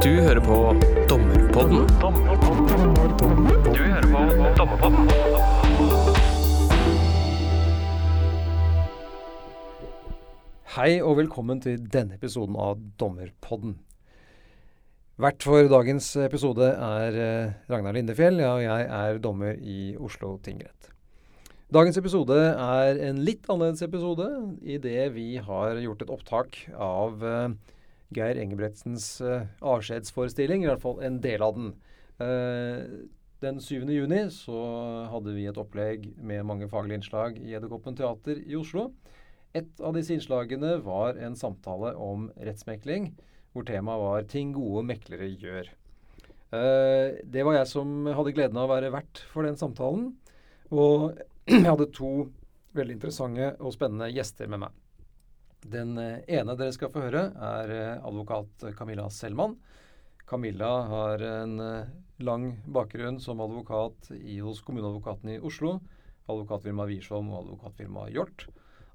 Du hører på Dommerpodden. Du hører på Dommerpodden. Hei og velkommen til denne episoden av Dommerpodden. Vert for dagens episode er eh, Ragnar Lindefjell, og jeg er dommer i Oslo tingrett. Dagens episode er en litt annerledes episode idet vi har gjort et opptak av eh, Geir Engebretsens eh, avskjedsforestilling, i hvert fall en del av den. Eh, den 7. juni så hadde vi et opplegg med mange faglige innslag i Edderkoppen teater i Oslo. Et av disse innslagene var en samtale om rettsmekling, hvor temaet var 'ting gode meklere gjør'. Eh, det var jeg som hadde gleden av å være vert for den samtalen. Og jeg hadde to veldig interessante og spennende gjester med meg. Den eh, ene dere skal få høre, er eh, advokat Camilla Selman. Camilla har en eh, lang bakgrunn som advokat i, hos kommuneadvokaten i Oslo, advokatfirmaet Wiersholm og advokatfirmaet Hjort.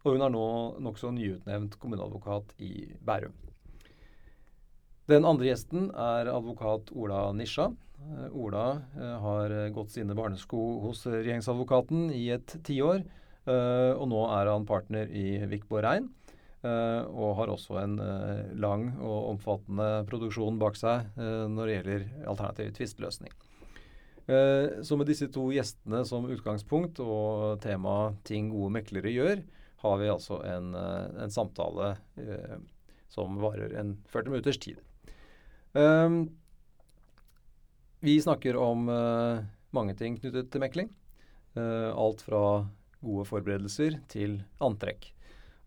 Og hun er nå nokså nyutnevnt kommuneadvokat i Bærum. Den andre gjesten er advokat Ola Nisja. Ola har gått sine barnesko hos regjeringsadvokaten i et tiår, og nå er han partner i Vikborg Rein. Eh, og har også en eh, lang og omfattende produksjon bak seg eh, når det gjelder alternativ tvisteløsning. Så med disse to gjestene som utgangspunkt og temaet 'ting gode meklere gjør', har vi altså en, en samtale som varer en 40 minutters tid. Vi snakker om mange ting knyttet til mekling. Alt fra gode forberedelser til antrekk.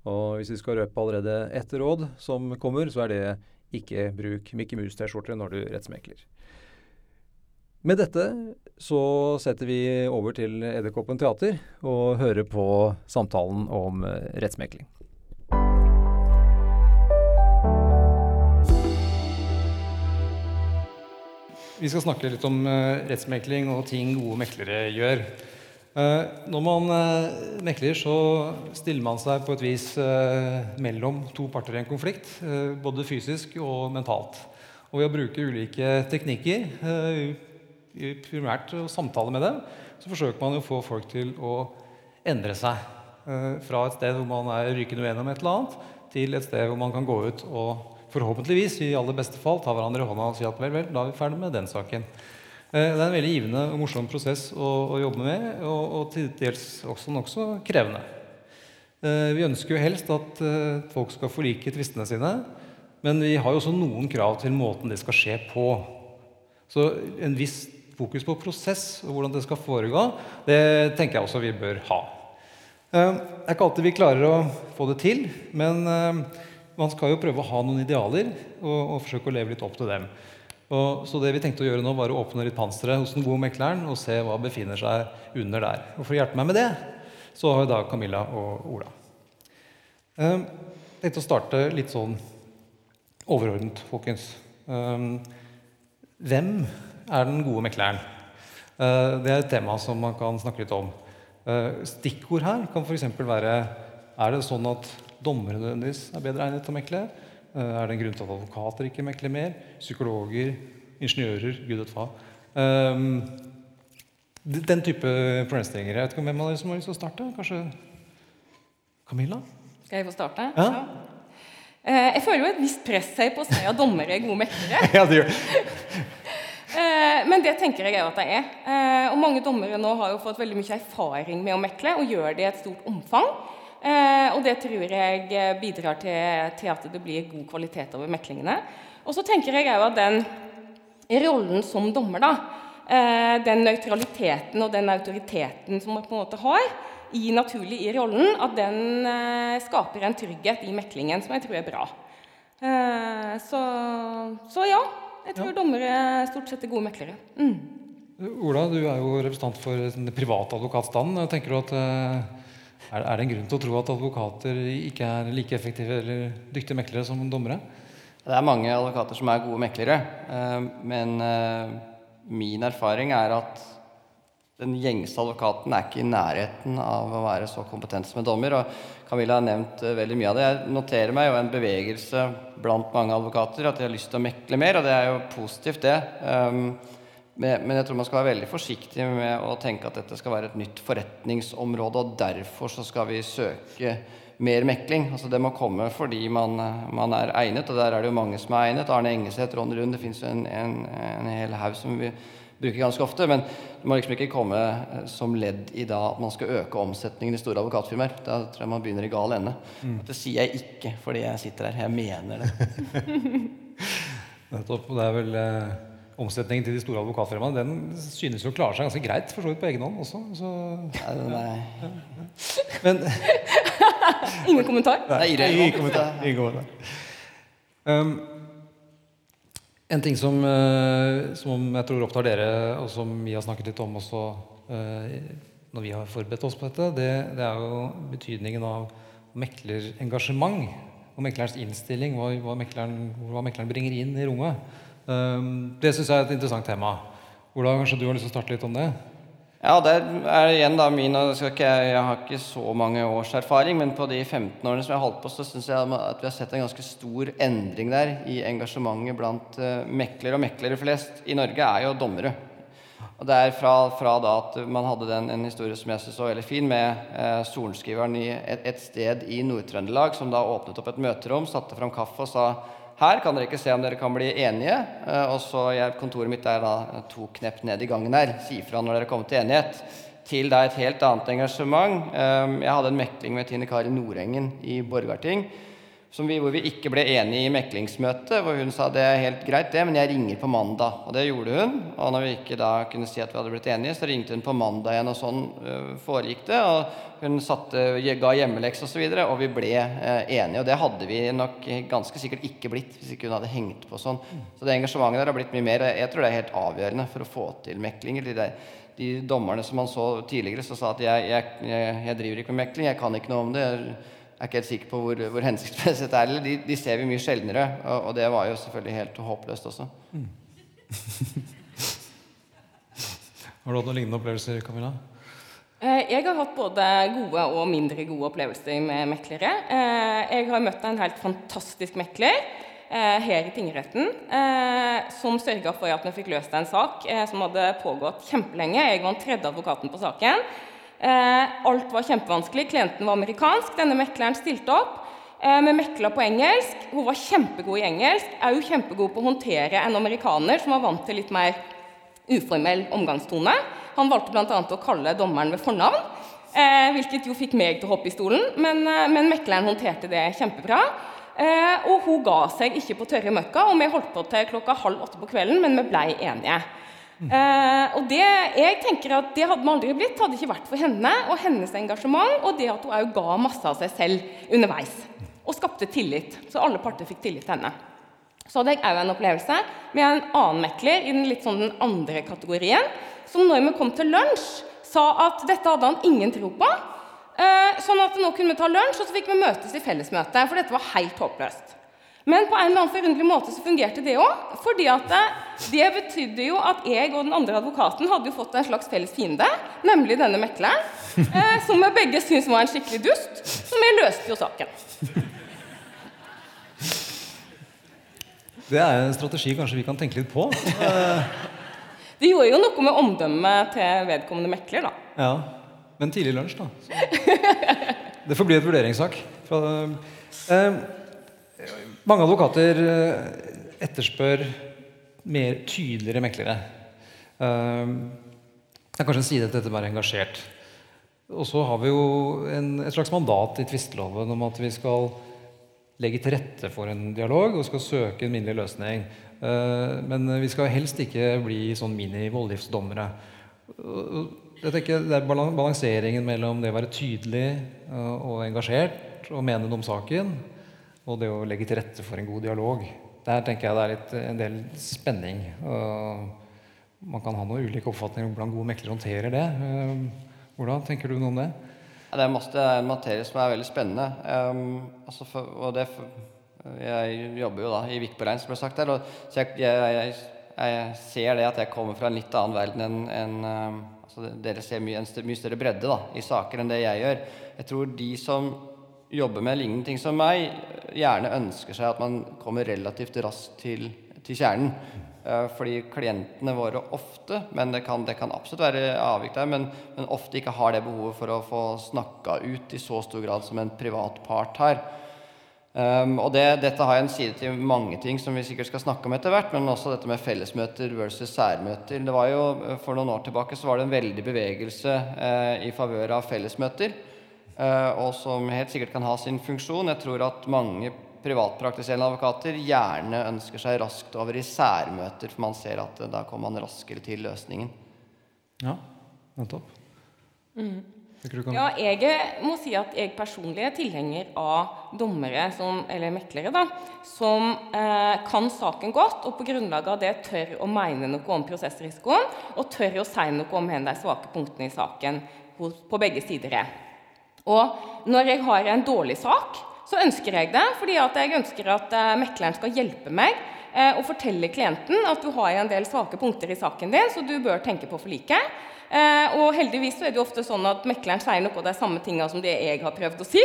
Og hvis vi skal røpe allerede ett råd som kommer, så er det ikke bruk Mickey Mouse-T-skjorte når du rettsmekler. Med dette så setter vi over til Edderkoppen teater og hører på samtalen om eh, rettsmekling. Vi skal snakke litt om eh, rettsmekling og ting gode meklere gjør. Eh, når man eh, mekler, så stiller man seg på et vis eh, mellom to parter i en konflikt, eh, både fysisk og mentalt. Og ved å bruke ulike teknikker, eh, primært å samtale med dem, så forsøker man å få folk til å endre seg. eh, fra et sted hvor man er rykende uenig om et eller annet, til et sted hvor man kan gå ut og forhåpentligvis, i aller beste fall, ta hverandre i hånda og si at vel, vel, da er vi ferdig med den saken. Eh, Det er en veldig givende og morsom prosess å, å jobbe med, og, og til dels også nokså krevende. Eh, Vi ønsker jo helst at eh, folk skal forlike tvistene sine, men vi har jo også noen krav til måten det skal skje på. Så en viss fokus på prosess og hvordan det skal foregå, det tenker jeg også vi bør ha. Det er ikke alltid vi klarer å få det til, men man skal jo prøve å ha noen idealer og, og forsøke å leve litt opp til dem. Og, så det vi tenkte å gjøre nå, var å åpne litt panseret hos den gode mekleren og se hva befinner seg under der. Og for å hjelpe meg med det, så har vi da Camilla og Ola. Jeg tenkte å starte litt sånn overordnet, folkens. Eh, Hvem er den gode mekleren? Eh, Det er et tema som man kan snakke litt om. Eh, Stikkord her kan f.eks. være Er det sånn at dommere nødvendigvis er bedre egnet til å mekle? Eh, Er det en grunn til at advokater ikke mekler mer? Psykologer? Ingeniører? Gud vet hva. Eh, Den type problemstillinger. Jeg vet ikke hvem av dere som har lyst til å starte? Kanskje Camilla? Skal jeg få starte? Ja. ja. Jeg føler jo et visst press her på å si at dommere er gode meklere. Ja, det gjør Eh, Men det tenker jeg jo at de er. Eh, Og mange dommere nå har jo fått veldig mye erfaring med å mekle, og gjør det i et stort omfang. Eh, Og det tror jeg bidrar til, til at det blir god kvalitet over meklingene. Og så tenker jeg òg at den rollen som dommer, da, eh, den nøytraliteten og den autoriteten som man på en måte har, i naturlig i rollen, at den eh, skaper en trygghet i meklingen som jeg tror er bra. Eh, så, så ja, jeg tror dommere stort sett er gode meklere. Mm. Ola, du er jo representant for den private advokatstanden. Tenker du at eh, er det en grunn til å tro at advokater ikke er like effektive eller dyktige meklere som dommere? Det er mange advokater som er gode meklere, eh, men eh, min erfaring er at den gjengse advokaten er ikke i nærheten av å være så kompetent som en dommer. og Camilla har nevnt uh, veldig mye av det. Jeg noterer meg jo en bevegelse blant mange advokater at de har lyst til å mekle mer, og det er jo positivt, det. Men jeg tror man skal være veldig forsiktig med å tenke at dette skal være et nytt forretningsområde, og derfor så skal vi søke mer mekling. Altså Det må komme fordi man, man, er egnet, og der er det jo mange som er egnet. Arne Engeseth, Ron Rund, det fins en, en, en hel haug som vi bruker ganske ofte. Men det må liksom ikke komme eh, som ledd i da at man skal øke omsetningen i store advokatfirmaer. Da tror jeg man begynner i gal ende. Mm. Det sier jeg ikke fordi jeg sitter her. Jeg mener det. Nettopp. Det er vel eh, omsetningen til de store advokatfirmaene den synes jo å klare seg ganske greit for så vidt på egen hånd også. Så, nei, nei. Men, ingen kommentar? Nei, ingen kommentar. Ingen kommentar. Um, en ting som, uh, som, jeg tror opptar dere, og som vi har snakket litt om også uh, når vi har forberedt oss på dette, det, det er jo betydningen av meklerengasjement og meklerens innstilling, hva, hva, mekleren, hva, mekleren, bringer inn i rommet. Um, det syns jeg er et interessant tema. Ola, kanskje du har lyst til å starte litt om det? Ja, det er igjen da min Jeg har ikke så mange års erfaring, men på de 15 årene som jeg har holdt på, så syns jeg at vi har sett en ganske stor endring der i engasjementet blant uh, meklere. Og meklere flest i Norge er jo dommere. Og det er fra, fra da at man hadde den, en historie som jeg synes var veldig fin, med eh, sorenskriveren i et, et, sted i Nord-Trøndelag som da åpnet opp et møterom, satte fram kaffe og sa her kan dere ikke se om dere kan bli enige. Eh, og så Kontoret mitt er da to knepp ned i gangen her. Si fra når dere kommer til enighet. Til da et helt annet engasjement. Eh, jeg hadde en mekling med Tine Kari Nordengen i Borgarting vi, hvor vi ikke ble enige i meklingsmøtet. Hvor hun sa det er helt greit, det, men jeg ringer på mandag. Og det gjorde hun. Og når vi ikke da kunne si at vi hadde blitt enige, så ringte hun på mandag igjen, og sånn uh, foregikk det. Og hun satte, ga hjemmeleks osv., og, så videre, og vi ble uh, enige. Og det hadde vi nok ganske sikkert ikke blitt hvis ikke hun hadde hengt på sånn. Så det engasjementet der har blitt mye mer. Jeg tror det er helt avgjørende for å få til meklinger. De, de dommerne som man så tidligere, som sa at jeg, jeg, jeg driver ikke med mekling, jeg kan ikke noe om det er ikke helt sikker på hvor, hvor hensiktsmessig det er. Eller de, de, ser vi mye sjeldnere, og, og, det var jo selvfølgelig helt håpløst også. Mm. har du hatt noen lignende opplevelser, Camilla? Eh, jeg har hatt både gode og mindre gode opplevelser med meklere. Eh, jeg har møtt en helt fantastisk mekler eh, her i tingretten som sørga for at vi fikk løst en sak som hadde pågått kjempelenge. Jeg var den tredje advokaten på saken. Eh, alt var kjempevanskelig. Klienten var amerikansk. Denne mekleren stilte opp. Eh, vi mekla på engelsk. Hun var kjempegod i engelsk. Er jo kjempegod på å håndtere en amerikaner som var vant til litt mer uformell omgangstone. Han valgte bl.a. å kalle dommeren ved fornavn, eh, hvilket jo fikk meg til å hoppe i stolen. Men, men mekleren håndterte det kjempebra. og hun ga seg ikke på tørre møkka, og vi holdt på til klokka halv åtte på kvelden, men vi blei enige. Eh, og det, jeg tenker at det hadde man aldri blitt hadde ikke vært for henne og hennes engasjement, og det at hun ga masse av seg selv underveis. Og skapte tillit, så alle parter fikk tillit til henne. Så hadde jeg òg en opplevelse med en annen mekler i den litt sånn den andre kategorien, som når vi kom til lunsj, sa at dette hadde han ingen tro på. Eh, sånn at nå kunne vi ta lunsj, og så fikk vi møtes i fellesmøte. For dette var helt håpløst. Men på en eller annen forunderlig måte så fungerte det òg. fordi at det betydde jo at jeg og den andre advokaten hadde jo fått en slags felles fiende, nemlig denne mekleren, eh, som vi begge syntes var en skikkelig dust. Så vi løste jo saken. Det er en strategi kanskje vi kan tenke litt på. det gjorde jo noe med omdømmet til vedkommende mekler, da. Ja, Men tidlig lunsj, da. Så det får bli et vurderingssak. Fra, eh, mange advokater eh, etterspør mer tydeligere meklere. Eh, det er kanskje en side til dette å være engasjert. Og så har vi jo en, et slags mandat i tvisteloven om at vi skal legge til rette for en dialog og skal søke en minnelig løsning. Eh, men vi skal helst ikke bli sånn mini-voldgiftsdommere. Jeg tenker Det er balanseringen mellom det å være tydelig og engasjert og mene noe om saken, og det å legge til rette for en god dialog. Der tenker jeg det er litt, en del spenning. man kan ha noen ulike oppfatninger om hvordan gode meklere håndterer det. Hvordan tenker du noe om det? Det er masse, det er en materie som er veldig spennende. Um, altså for, og det, jeg jobber jo da i Vikborrein, som ble sagt der. Og, så jeg, jeg, jeg, jeg ser det at jeg kommer fra en litt annen verden enn en, um, altså Dere ser mye, en mye større bredde da, i saker enn det jeg gjør. Jeg tror de som jobber med lignende ting som meg, gjerne ønsker seg at man kommer relativt raskt til, til kjernen. Eh, fordi klientene våre ofte, men det kan, det kan absolutt være avvik der, men, men ofte ikke har det behovet for å få snakka ut i så stor grad som en privat part har. Um, og det, Dette har en side til mange ting som vi sikkert skal snakke om etter hvert, men også dette med fellesmøter versus særmøter. Det var jo, For noen år tilbake så var det en veldig bevegelse eh, i favør av fellesmøter, eh, og som helt sikkert kan ha sin funksjon. Jeg tror at mange privatpraktiserende advokater gjerne ønsker seg raskt over i særmøter, for man ser at eh, da kommer man raskere til løsningen. Ja, nettopp. Mm. Ja, jeg må si at jeg personlig er tilhenger av dommere, som, eller meklere, da, som eh, kan saken godt, og på grunnlag av det tør å mene noe om prosessrisikoen, og tør å si noe om hvor de svake punktene i saken på begge sider er. Og når jeg har en dårlig sak, så ønsker jeg det, fordi jeg ønsker at eh, mekleren skal hjelpe meg eh, og fortelle klienten at du har en del svake punkter i saken din, så du bør tenke på forliket. Eh, og heldigvis er det jo ofte sånn at mekleren sier noe av de samme tingene som det jeg har prøvd å si,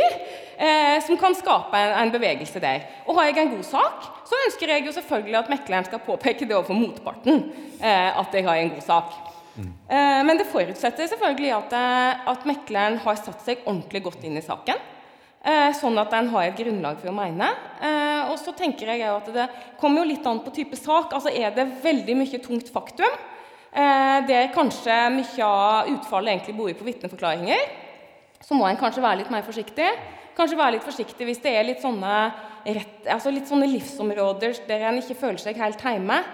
som kan skape en, bevegelse der. Og har jeg en god sak, så ønsker jeg jo selvfølgelig at mekleren skal påpeke det overfor motparten, at jeg har en god sak. Eh, men det forutsetter selvfølgelig at, eh, at mekleren har satt seg ordentlig godt inn i saken. Eh, sånn at en har et grunnlag for å mene. Og så tenker jeg at det kommer jo litt an på type sak. Altså Er det veldig mye tungt faktum, der kanskje mye av utfallet egentlig bor på vitneforklaringer, så må en kanskje være litt mer forsiktig. Kanskje være litt forsiktig hvis det er litt sånne, rett, altså litt sånne livsområder der en ikke føler seg helt hjemme.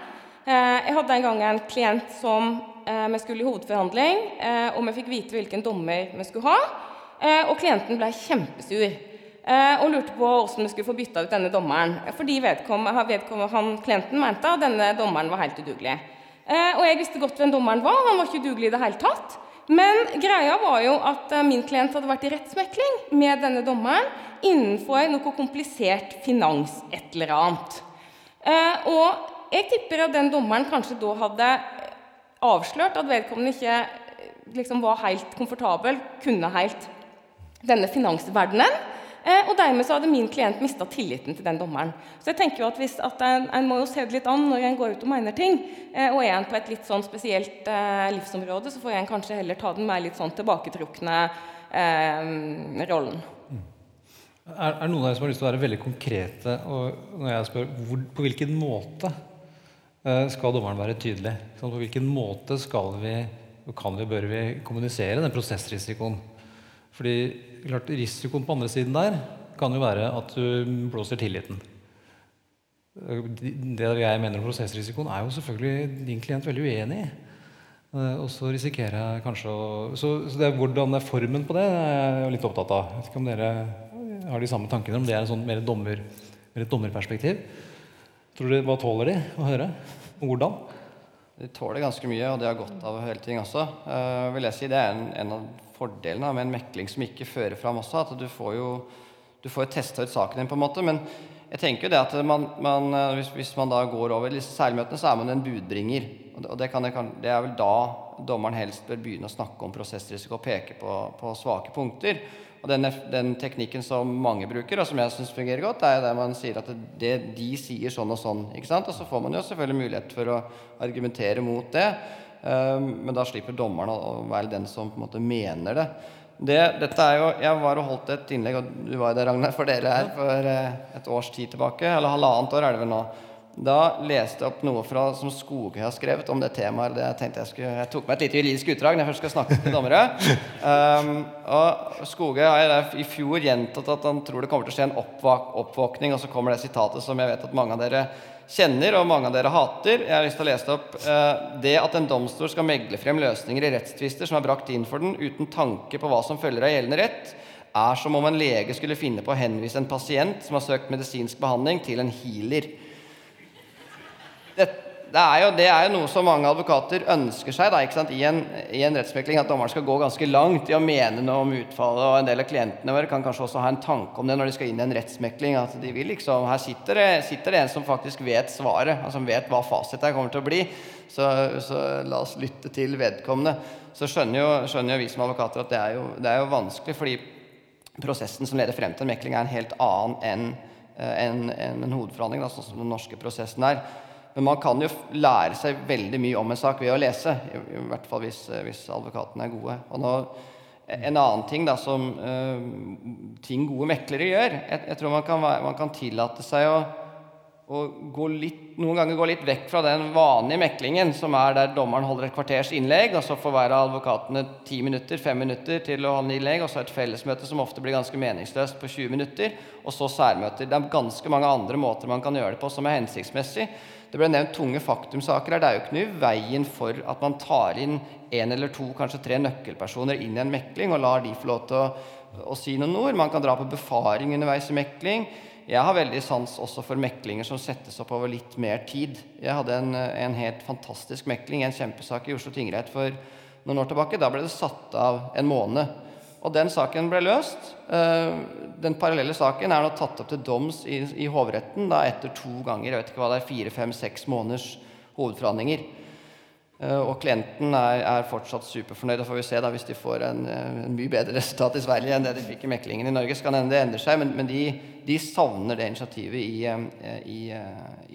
Jeg hadde en gang en klient som vi skulle i hovedforhandling, eh, og vi fikk vite hvilken dommer vi skulle ha. Eh, og klienten ble kjempesur eh, og lurte på hvordan vi skulle få bytta ut denne dommeren. Fordi vedkommende, vedkommende, han, klienten mente at denne dommeren var helt udugelig. Eh, og jeg visste godt hvem dommeren var. Han var ikke udugelig i det hele tatt. Men greia var jo at eh, min klient hadde vært i rettsmekling med denne dommeren innenfor noe komplisert finans et eller annet. Eh, og jeg tipper at den dommeren kanskje da hadde avslørt at vedkommende ikke eh, liksom var helt komfortabel, kunne helt denne finansverdenen. Eh, og dermed så hadde min klient mista tilliten til den dommeren. Så jeg tenker jo at, hvis, at en, en, må jo se det litt an når en går ut og mener ting. Eh, og er en på et litt sånn spesielt eh, livsområde, så får en kanskje heller ta den mer litt sånn tilbaketrukne eh, rollen. Er, er det noen av dere som har lyst til å være veldig konkrete og når jeg spør hvor, på hvilken måte skal dommeren være tydelig? Så på hvilken måte skal vi, kan vi, bør vi kommunisere den prosessrisikoen? Fordi klart, risikoen på andre siden der kan jo være at du blåser tilliten. Eh, Det jeg mener om prosessrisikoen, er jo selvfølgelig din klient veldig uenig i. Eh, Og så risikerer jeg kanskje å Så, så det er hvordan er formen på det, er jeg litt opptatt av. Jeg vet ikke om dere har de samme tankene, om det er en sånn mer, dommer, mer et dommerperspektiv. Tror du, Hva tåler de å høre? Hvordan? De tåler ganske mye, og de har godt av høre ting også. Uh, vil jeg si Det er en, en av fordelene med en mekling som ikke fører fram også. At du får jo du får testa ut saken din, på en måte. Men jeg tenker jo det at man, man, eh, hvis, hvis, man da går over disse seilmøtene, så er man en budbringer. Det, og det, kan, det, er vel da dommeren helst bør begynne å snakke om prosessrisiko og peke på, på svake punkter. Og den, den, teknikken som mange bruker, og som jeg syns fungerer godt, er der man sier at det, de sier sånn og sånn. ikke sant? Og så får man jo selvfølgelig mulighet for å argumentere mot det. Um, men da slipper dommeren å, å være den som på en måte mener det. det. Dette er jo, Jeg var og holdt et innlegg, og du var jo der, Ragnar, for dere her for eh, et års tid tilbake. Eller halvannet år er det vel nå. Da leste jeg opp noe fra, som Skogøy har skrevet om det temaet. Det jeg jeg, skulle, jeg tok meg et lite juridisk utdrag når jeg først skal snakke til dommere. Um, og Skogøy har i fjor gjentatt at han tror det kommer til å skje en oppvåk, oppvåkning. Og så kommer det sitatet som jeg vet at mange av dere kjenner, og mange av dere hater. Jeg har lyst til å lese det opp. Uh, det at en domstol skal megle frem løsninger i rettstvister som er brakt inn for den, uten tanke på hva som følger av gjeldende rett, er som om en lege skulle finne på å henvise en pasient som har søkt medisinsk behandling, til en healer. Det er, jo, det er jo noe som mange advokater ønsker seg da? I, en, i en rettsmekling. At dommeren skal gå ganske langt i å mene noe om utfallet. Og en del av klientene våre kan kanskje også ha en tanke om det når de skal inn i en rettsmekling. At de vil liksom, Her sitter det, sitter det en som faktisk vet svaret, altså som vet hva fasit her kommer til å bli. Så, så, la oss lytte til vedkommende. Så skjønner jo, skjønner jo vi som advokater at det er, jo, det er jo vanskelig, fordi prosessen som leder frem til en mekling, er en helt annen enn en, en, en hovedforhandling, da, sånn som den norske prosessen er. Men man kan jo lære seg veldig mye om en sak ved å lese. I, i hvert fall hvis, hvis, advokatene er gode. Og nå, en annen ting da, som uh, ting gode meklere gjør Jeg, jeg tror man kan, man kan, tillate seg å, å litt, noen ganger gå litt vekk fra den vanlige meklingen, som er der dommeren holder et kvarters innlegg, og så får hver av advokatene ti minutter, fem minutter til å holde innlegg, og så et fellesmøte som ofte blir ganske meningsløst på 20 minutter, og så særmøter. Det er ganske mange andre måter man kan gjøre det på som er hensiktsmessig. Det ble nevnt tunge faktumsaker her. Det er jo ikke noe i veien for at man tar inn én eller to, kanskje tre nøkkelpersoner inn i en mekling og lar de få lov til å, å si noen ord. Man kan dra på befaring underveis i mekling. Jeg har veldig sans også for meklinger som settes opp over litt mer tid. Jeg hadde en, en helt fantastisk mekling, en kjempesak i Oslo tingrett for noen år tilbake. Da ble det satt av en måned. Og den saken ble løst. Eh, den parallelle saken er nå tatt opp til doms i, i hovedretten da etter to ganger jeg vet ikke hva det er, fire, fem, seks måneders hovedforhandlinger. Eh, og klienten er, er fortsatt superfornøyd. Da får vi se da, hvis de får en, en, mye bedre resultat i Sverige enn det de fikk i meklingen i Norge. Så kan hende det endrer seg, men, men de, de, savner det initiativet i, eh, i,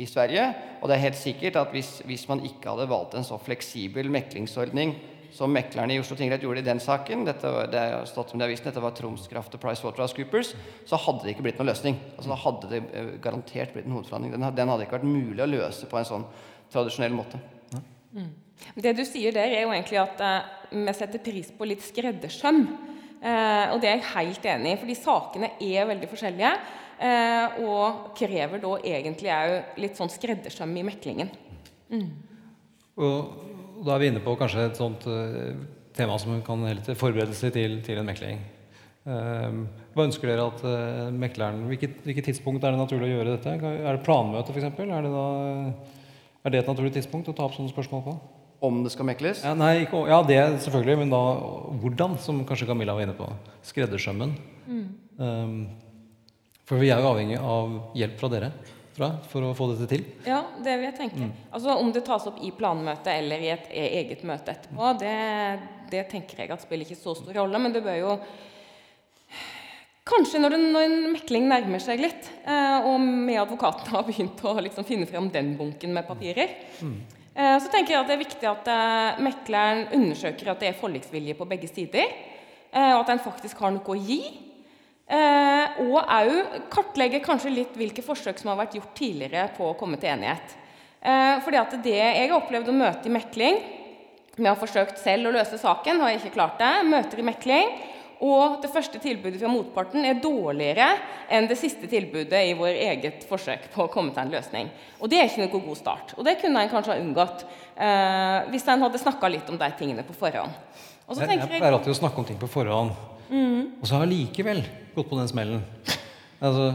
i, Sverige. Og det er helt sikkert at hvis, hvis man ikke hadde valgt en så fleksibel meklingsordning som meklerne i Oslo tingrett gjorde i den saken, dette, det har stått som det avisen, dette var Troms Kraft og PricewaterhouseCoopers, så hadde det ikke blitt noen løsning. Altså, da hadde det eh, garantert blitt en hovedforhandling. Den, den, hadde ikke vært mulig å løse på en sånn tradisjonell måte. Mm. Det du sier der, er jo egentlig at uh, vi setter pris på litt skreddersøm. Uh, og det er jeg helt enig i, fordi sakene er veldig forskjellige. Uh, og krever da egentlig òg litt sånn skreddersøm i meklingen. Mm. Og da er vi inne på kanskje et sånt uh, tema som kan hele forberedelse til, til en mekling. Uh, hva ønsker dere at uh, mekleren hvilket, hvilket, tidspunkt er det naturlig å gjøre dette? Er det planmøte, f.eks.? Er, det er det et naturlig tidspunkt å ta opp sånne spørsmål på? Om det skal mekles? Ja, nei, ikke, ja, det selvfølgelig. Men da hvordan, som kanskje Camilla var inne på. Skreddersømmen. Mm. Um, for vi er jo avhengig av hjelp fra dere fra for å få dette til? Ja, det vil jeg tenke. Mm. Altså Om det tas opp i planmøtet eller i et e- eget møte etterpå, det, det, tenker jeg at spiller ikke så stor rolle. Men det bør jo Kanskje når, det, når en mekling nærmer seg litt, eh, og vi advokatene har begynt å liksom finne frem den bunken med papirer, mm. eh, så tenker jeg at det er viktig at eh, mekleren undersøker at det er forliksvilje på begge sider, eh, og at en faktisk har noe å gi. Eh, og òg kartlegge kanskje litt hvilke forsøk som har vært gjort tidligere på å komme til enighet. Eh, fordi at det jeg har opplevd å møte i mekling Vi har forsøkt selv å løse saken, har jeg ikke klart det. Møter i mekling. Og det første tilbudet fra motparten er dårligere enn det siste tilbudet i vår eget forsøk på å komme til en løsning. Og det er ikke noe god start. Og det kunne en kanskje ha unngått eh, hvis en hadde snakka litt om de tingene på forhånd. jeg, jeg pleier alltid å snakke om ting på forhånd. Mm. Og så har jeg likevel gått på den smellen. Altså,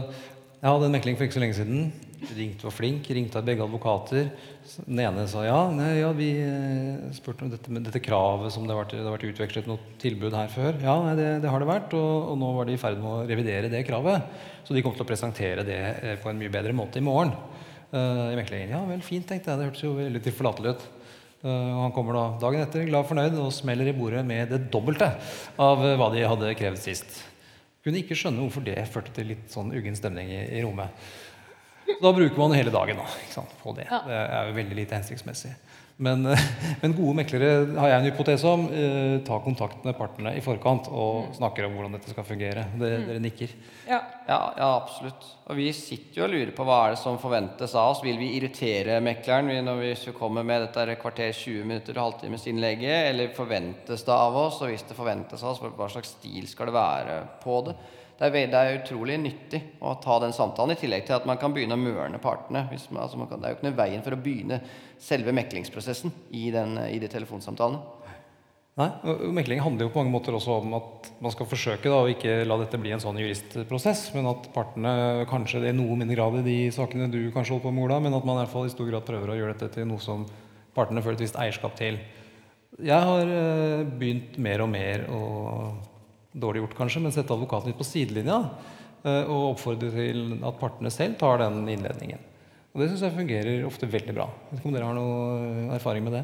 jeg hadde en mekling for ikke så lenge siden. Ringte var flink, ringte av begge advokater. Den ene sa ja, nei, ja vi eh, spurte om dette, dette, kravet som det har vært, vært utvekslet noe tilbud her før. Ja, nei, det, det, har det vært, og, og, nå var de i ferd med å revidere det kravet. Så de kom til å presentere det eh, på en mye bedre måte i morgen. Uh, i meklingen. Ja vel, fint, tenkte jeg. Det hørtes jo veldig tilforlatelig ut. Uh, han kommer da dagen etter glad og fornøyd og smeller i bordet med det dobbelte av uh, hva de hadde krevd sist. Kunne ikke skjønne hvorfor det førte til litt sånn uggen stemning i, i rommet. Da bruker man hele dagen da, på det. Det er jo veldig lite hensiktsmessig. Men, men, gode meklere har jeg en hypotese om. Eh, ta kontakt med partene i forkant og mm. snakker om hvordan dette skal fungere. Dere, mm. dere nikker. Ja. ja. Ja, absolutt. Og vi sitter jo og lurer på hva er det som forventes av oss. Vil vi irritere mekleren når vi kommer med dette kvarter 20 minutter og halvtimes innlegget? Eller forventes det av oss? Og hvis det forventes av oss, hva slags stil skal det være på det? Det er, det er, utrolig nyttig å ta den samtalen, i tillegg til at man kan begynne å mørne partene. Man, altså man kan, det er jo ikke noe veien for å begynne selve meklingsprosessen i, den, i de telefonsamtalene. Nei, Mekling handler jo på mange måter også om at man skal forsøke da, å ikke la dette bli en sånn juristprosess, men at partene kanskje det er noe mindre grad i de sakene du kanskje holder på med, Ola, men at man i hvert fall i stor grad prøver å gjøre dette til noe som partene føler et visst eierskap til. Jeg har eh, begynt mer og mer, og dårlig gjort kanskje, men sette advokaten litt på sidelinja eh, og oppfordre til at partene selv tar den innledningen. Og det syns jeg fungerer ofte veldig bra. Jeg vet ikke om dere har noe eh, erfaring med det?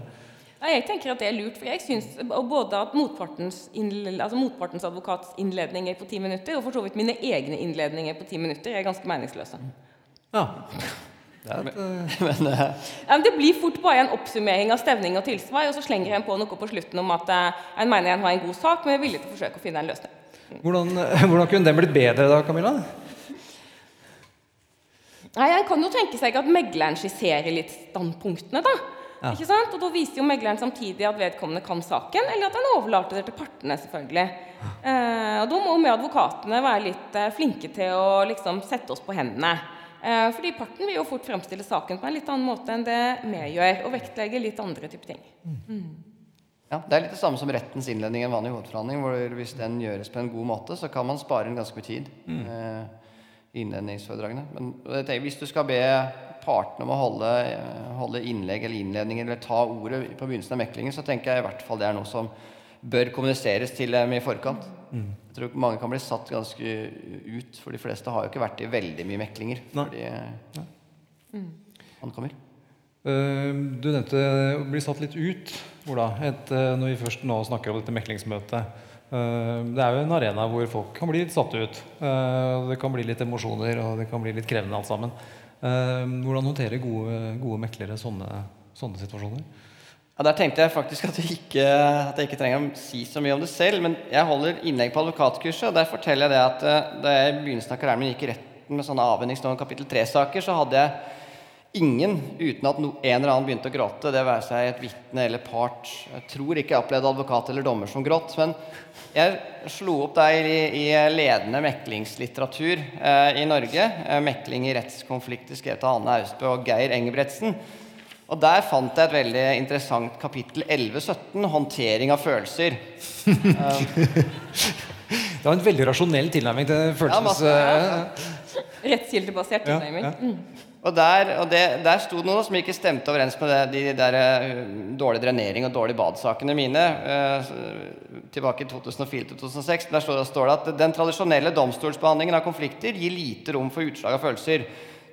Nei, jeg tenker at det er lurt, for jeg synes både at motpartens, altså motpartens advokats innledninger på ti minutter, og for så vidt mine egne innledninger på ti minutter, er ganske meningsløse. Ja. Er eh, Men eh, Ja, men det blir fort bare en oppsummering av stevning og tilsvar, og så slenger en på noe på slutten om at eh, en mener en har en god sak, men er villig til å forsøke å finne en løsning. hvordan, hvordan kunne den blitt bedre da, Camilla? Nei, En kan jo tenke seg at megleren skisserer litt standpunktene, da. Ja. Ikke sant? Og Da viser jo megleren samtidig at vedkommende kan saken, eller at han overlater det til partene. selvfølgelig. Eh, og Da må vi advokatene være litt eh, flinke til å liksom sette oss på hendene. Eh, fordi parten vil jo fort fremstille saken på en litt annen måte enn det vi gjør, og vektlegge litt andre typer ting. ja, det er litt det samme som rettens innledning i en vanlig hovedforhandling. hvor Hvis den gjøres på en god måte, så kan man spare inn ganske mye tid. Eh, innledningsforedragene. Men tenker, hvis du skal be partene om å holde, eh, holde innlegg eller innledning eller ta ordet på begynnelsen av meklingen, så tenker jeg i hvert fall det er noe som bør kommuniseres til dem i forkant. Jeg tror mange kan bli satt ganske ut, for de fleste har jo ikke vært i veldig mye meklinger. Nei. Fordi eh, han kommer. Eh, Du nevnte å bli satt litt ut, Ola, et, eh, når vi først nå snakker om dette meklingsmøtet. Eh, Det er jo en arena hvor folk kan bli litt satt ut. Og Det kan bli litt emosjoner, og det kan bli litt krevende alt sammen. Eh, Hvordan håndterer gode, gode meklere sånne, sånne situasjoner? Ja, Der tenkte jeg faktisk at jeg, ikke, at jeg ikke trenger å si så mye om det selv. Men jeg holder innlegg på advokatkurset, og der forteller jeg det at eh, da jeg i begynnelsen av karrieren min gikk i retten med sånne avvenningsnå kapittel 3-saker, så hadde jeg ingen uten at en eller annen begynte å gråte. Det være seg et vitne eller part. Jeg tror ikke jeg opplevde advokat eller dommer som gråt. Men jeg slo opp der i, i ledende meklingslitteratur eh, i Norge. Eh, 'Mekling i rettskonflikter', skrevet av Anne Austbø og Geir Engebretsen. Og der fant jeg et veldig interessant kapittel 1117, 'Håndtering av følelser'. Det var en veldig rasjonell tilnærming til følelses... Ja, Rettskildebasert tilnærming. ja. ja. Og der, og det, der sto det noe som ikke stemte overens med det, de der eh, dårlig drenering og dårlig badsakene mine eh, tilbake i 2004-2006. Der står det, står det at den tradisjonelle domstolsbehandlingen av konflikter gir lite rom for utslag av følelser.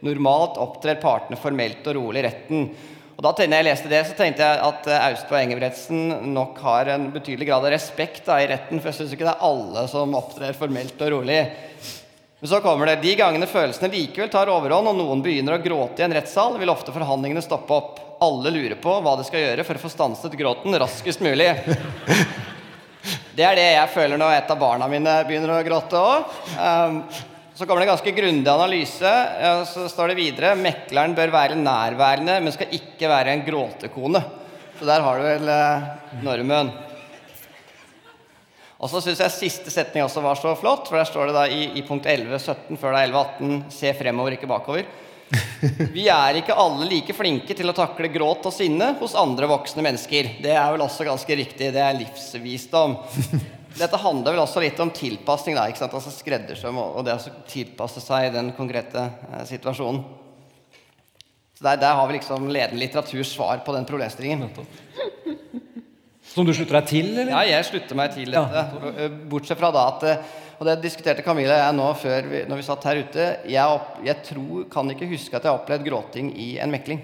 Normalt opptrer partene formelt og rolig i retten. Og da jeg leste det, så tenkte jeg at Austberg Austbø Engebretsen nok har en betydelig grad av respekt da, i retten, for jeg syns ikke det er alle som opptrer formelt og rolig. Men så kommer det de gangene følelsene likevel tar overhånd, og noen begynner å gråte i en rettssal, vil ofte forhandlingene stoppe opp. Alle lurer på hva de skal gjøre for å få stanset gråten raskest mulig. Det er det jeg føler når et av barna mine begynner å gråte òg. Så kommer det en ganske grundig analyse. Så står det videre mekleren bør være nærværende, men skal ikke være en gråtekone. Så der har du vel eh, normen. Og så syns jeg siste setning også var så flott, for der står det da i, i punkt 11.17 før det er 11.18 se fremover, ikke bakover. Vi er ikke alle like flinke til å takle gråt og sinne hos andre voksne mennesker. Det er vel også ganske riktig. Det er livsvisdom. Dette handler vel også litt om tilpasning, da, ikke sant? altså skreddersøm og det å tilpasse seg den konkrete eh, situasjonen. Så der, der har vi liksom ledende litteraturs svar på den problemstillingen. Som du slutter deg til, eller? Ja, jeg slutter meg til dette. Ja. Bortsett fra da at eh, Og det diskuterte Camilla og jeg nå før vi, når vi satt her ute. Jeg, opp, jeg tror, kan ikke huske at jeg har opplevd gråting i en mekling.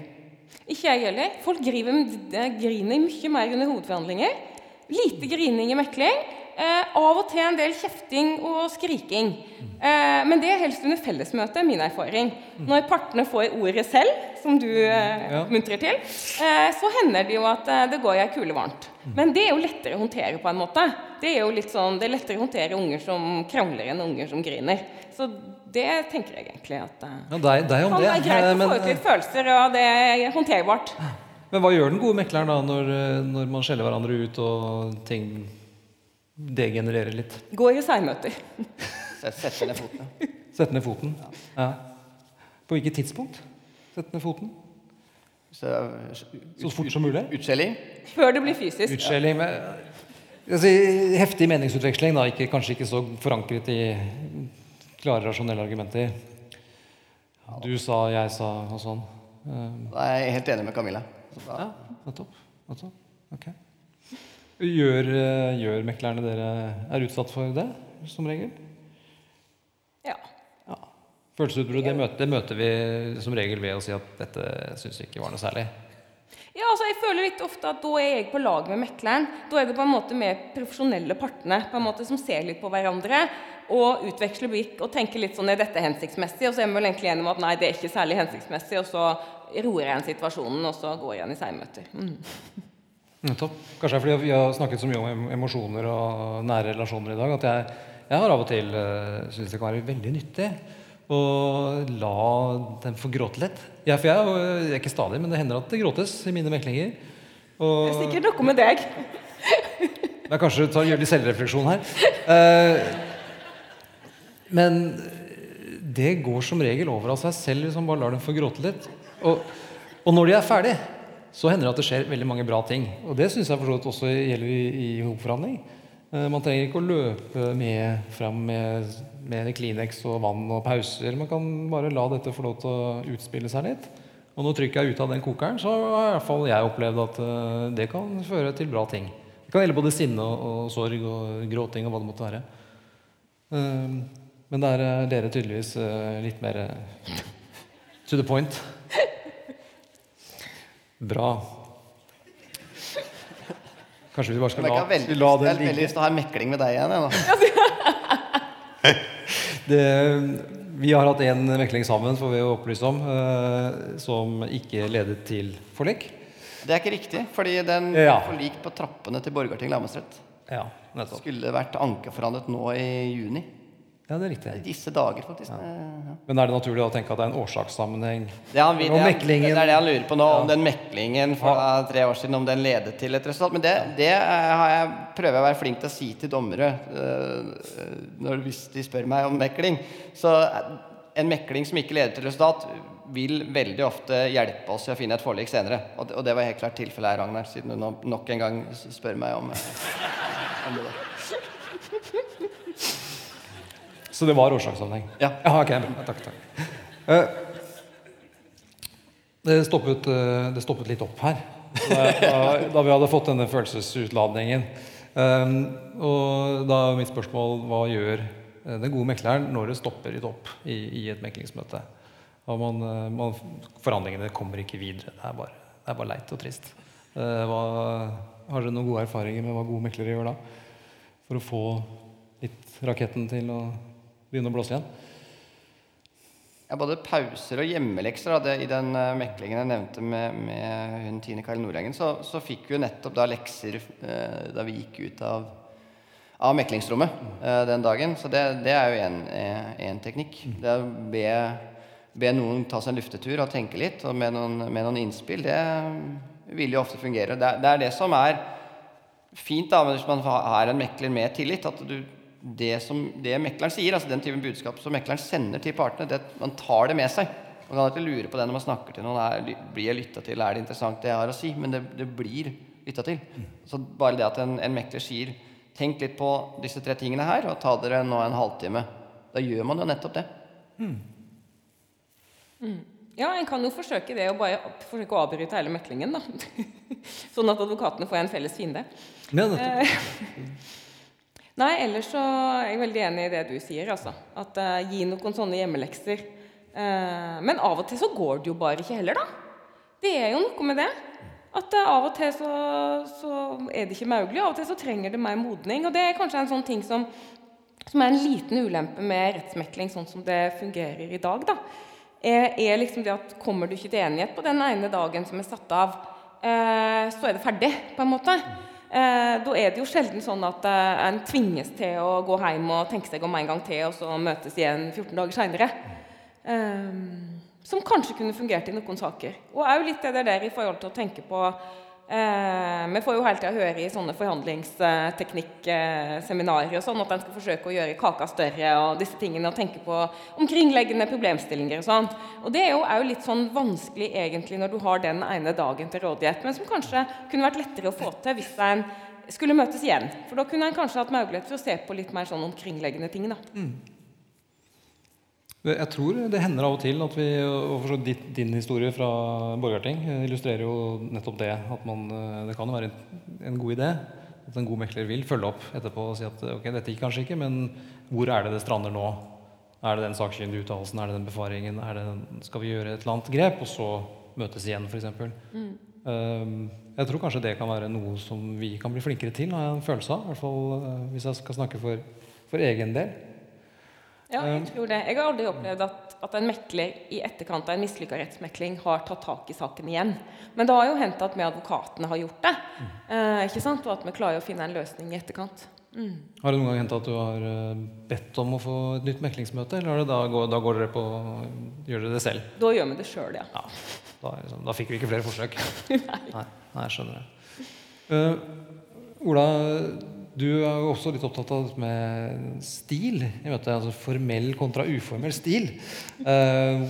Ikke jeg heller. Folk griver, griner mye mer under hovedforhandlinger. Lite grining i mekling. Eh, av og til en del kjefting og skriking. Eh, men det er helst under fellesmøte, er min erfaring. Når partene får ordet selv, som du eh, muntrer til, eh, så hender det jo at eh, det går ei kule varmt. Men det er jo lettere å håndtere på en måte. Det er jo litt sånn, det er lettere å håndtere unger som krangler enn unger som griner. Så det tenker jeg egentlig at eh, Ja, deg, deg om kan det. er greit å få ut litt følelser, og det er håndterbart. Men hva gjør den gode mekleren da, når, når man skjeller hverandre ut og ting degenererer litt? Går i særmøter. Sette ned foten. Sette ned foten? Ja. På hvilket tidspunkt? Sette ned foten? Så, Så fort som mulig? Utskjelling. Før det blir fysisk. Utskjelling med altså, heftig meningsutveksling, da, ikke, kanskje ikke så forankret i klare, rasjonelle argumenter. Du sa, jeg sa og sånn. Da er jeg helt enig med Camilla. Ja, nettopp. nettopp. Ok. Gjør, eh, gjør meklerne dere er utsatt for det, som regel? Ja. Ja. Følelsesutbrudd det, det møter vi som regel ved å si at dette syns vi ikke var noe særlig. Ja, altså jeg føler litt ofte at Da er jeg på lag med mekleren. Da er det på en måte mer profesjonelle partene på en måte som ser litt på hverandre og utveksler blikk og tenker litt sånn er dette hensiktsmessig? Og så er vi vel egentlig enige om at nei, det er ikke særlig hensiktsmessig, og så roer jeg en situasjonen, og så går jeg igjen i seigmøter. Mm. Nettopp. Kanskje fordi vi har snakket så mye om emosjoner og nære relasjoner i dag, at jeg, jeg har av og til uh, syns det kan være veldig nyttig å la dem få gråte litt. Ja, for jeg, er er ikke stadig, men det hender at det gråtes i mine meklinger. Det er sikkert noe med deg. det er kanskje tar, gjør litt selvrefleksjon her. Eh, men det går som regel over av seg selv hvis man bare lar dem få gråte litt. Og, og når de er ferdig, så hender det at det skjer veldig mange bra ting. Og det syns jeg også gjelder i, i hovedforhandling. Eh, Man trenger ikke å løpe med fram med, med Kleenex og vann og pauser. Man kan bare la dette få lov til å utspille seg litt. Og når trykket er ute av den kokeren, så har i jeg opplevd at eh, det kan føre til bra ting. Det kan gjelde både sinne og, sorg og gråting og hva det måtte være. Eh, Men der er dere tydeligvis litt mer to the point. Bra. Kanskje vi bare skal Men jeg la, det veldig, la jeg har veldig ligge. lyst til å ha en mekling med deg igjen. Jeg. Det, vi har hatt en mekling sammen, får vi opplyse om, eh, som ikke ledet til forlik. Det er ikke riktig, fordi den Ja. forlik på trappene til Borgarting lagmannsrett Ja, skulle vært ankeforhandlet nå i juni. Ja, det er I riktig. disse dager, faktisk. Ja. Men er det naturlig å tenke at det er en årsakssammenheng? Det, vi, det, er, det er det han lurer på nå, om den meklingen fra tre år siden om den ledet til et resultat. Men det, det har jeg, prøver jeg å være flink til å si til dommere eh, når, hvis de spør meg om mekling. Så eh, en mekling som ikke leder til resultat, vil veldig ofte hjelpe oss i å finne et forlik senere. Og det, og det var helt klart tilfellet her, Ragnar, siden du nok en gang spør meg om, eh, om det. der. Så det var årsakssammenheng? Ja. ok, bra. Takk, takk. Eh, Det stoppet, eh, det stoppet litt opp her da, da, vi hadde fått denne følelsesutladningen. Um, og da mitt spørsmål hva gjør eh, den gode mekleren når det stopper litt opp i, i et meklingsmøte? Man, man, forhandlingene kommer ikke videre. Det er bare, det er bare leit og trist. Hva, har dere noen gode erfaringer med hva gode meklere gjør da? For å få litt raketten til å begynne å blåse igjen? Ja, både pauser og hjemmelekser. Da. Det, I den uh, meklingen jeg nevnte med, med hun Tine Karl Nordengen, så, så fikk vi nettopp da lekser uh, da vi gikk ut av, av meklingsrommet uh, den dagen. Så det, det er jo én teknikk. Det å be, be noen ta seg en luftetur og tenke litt, og med noen, med noen innspill, det vil jo ofte fungere. Det, er- det er det som er fint da, hvis man har en mekler med tillit, at du, det som det mekleren sier, altså den typen budskap som mekleren sender til partene, det, man tar det med seg. Man kan alltid lure på det når man snakker til noen. Er, blir jeg lytta til? Er det interessant det jeg har å si? Men det, det blir lytta til. Så bare det at en, en mekler sier Tenk litt på disse tre tingene her, og ta dere nå en halvtime. Da gjør man jo nettopp det. Ja, en kan jo forsøke det, og bare forsøke å avbryte hele meklingen, da. sånn at advokatene får en felles fiende. Ja. Nei, ellers så er jeg veldig enig i det du sier, altså. At uh, gi noen sånne hjemmelekser. Uh, men av og til så går det jo bare ikke heller, da. Det er jo noe med det. At uh, av og til så, så er det ikke mulig, av og til så trenger det mer modning. Og det er kanskje en sånn ting som, som er en liten ulempe med rettsmekling sånn som det fungerer i dag, da. Er, er liksom det at kommer du ikke til enighet på den ene dagen som er satt av, så er det ferdig, på en måte. Eh, da er det jo sjelden sånn at eh, en tvinges til å gå hjem og tenke seg om en gang til, og så møtes igjen 14 dager seinere. Eh, som kanskje kunne fungert i noen saker. Og òg litt det der i forhold til å tenke på Vi får jo hele tida høre i sånne forhandlingsteknikkseminarer og sånn at en skal forsøke å gjøre kaka større og disse tingene, og tenke på omkringliggende problemstillinger og sånn. Og det er jo òg litt sånn vanskelig egentlig når du har den ene dagen til rådighet, men som kanskje kunne vært lettere å få til hvis en skulle møtes igjen. For da kunne en kanskje hatt mulighet for å se på litt mer sånn omkringliggende ting. da. Jeg tror det hender av og til at vi og for din historie fra Borgarting eh, illustrerer jo nettopp det. At man, eh, det kan jo være en, en god idé at en god mekler vil følge opp etterpå og si at ok, dette gikk kanskje ikke, men hvor er det det strander nå? Er det den sakkyndige uttalelsen? Er det den befaringen? Det den, skal vi gjøre et eller annet grep, og så møtes igjen, f.eks.? Mm. Um, jeg tror kanskje det kan være noe som vi kan bli flinkere til, har jeg en følelse av. I hvert fall uh, hvis jeg skal snakke for, for egen del. Ja, jeg tror det. Jeg har aldri opplevd at, at en mekler i etterkant av en mislykka rettsmekling har tatt tak i saken igjen. Men det har jo hendt at vi advokatene har gjort det. Eh, ikke sant? Og at vi klarer å finne en løsning i etterkant. Mm. Har det noen gang hendt at du har eh, bedt om å få et nytt meklingsmøte, eller da går, da, går, dere på gjør dere det selv? Da gjør vi det sjøl, ja. ja. Da, liksom, da, fikk vi ikke flere forsøk? Nei. Nei, Nei jeg skjønner det. Uh, Ola, du er jo også litt opptatt av dette med stil i møtet. Altså formell kontra uformell stil. Eh,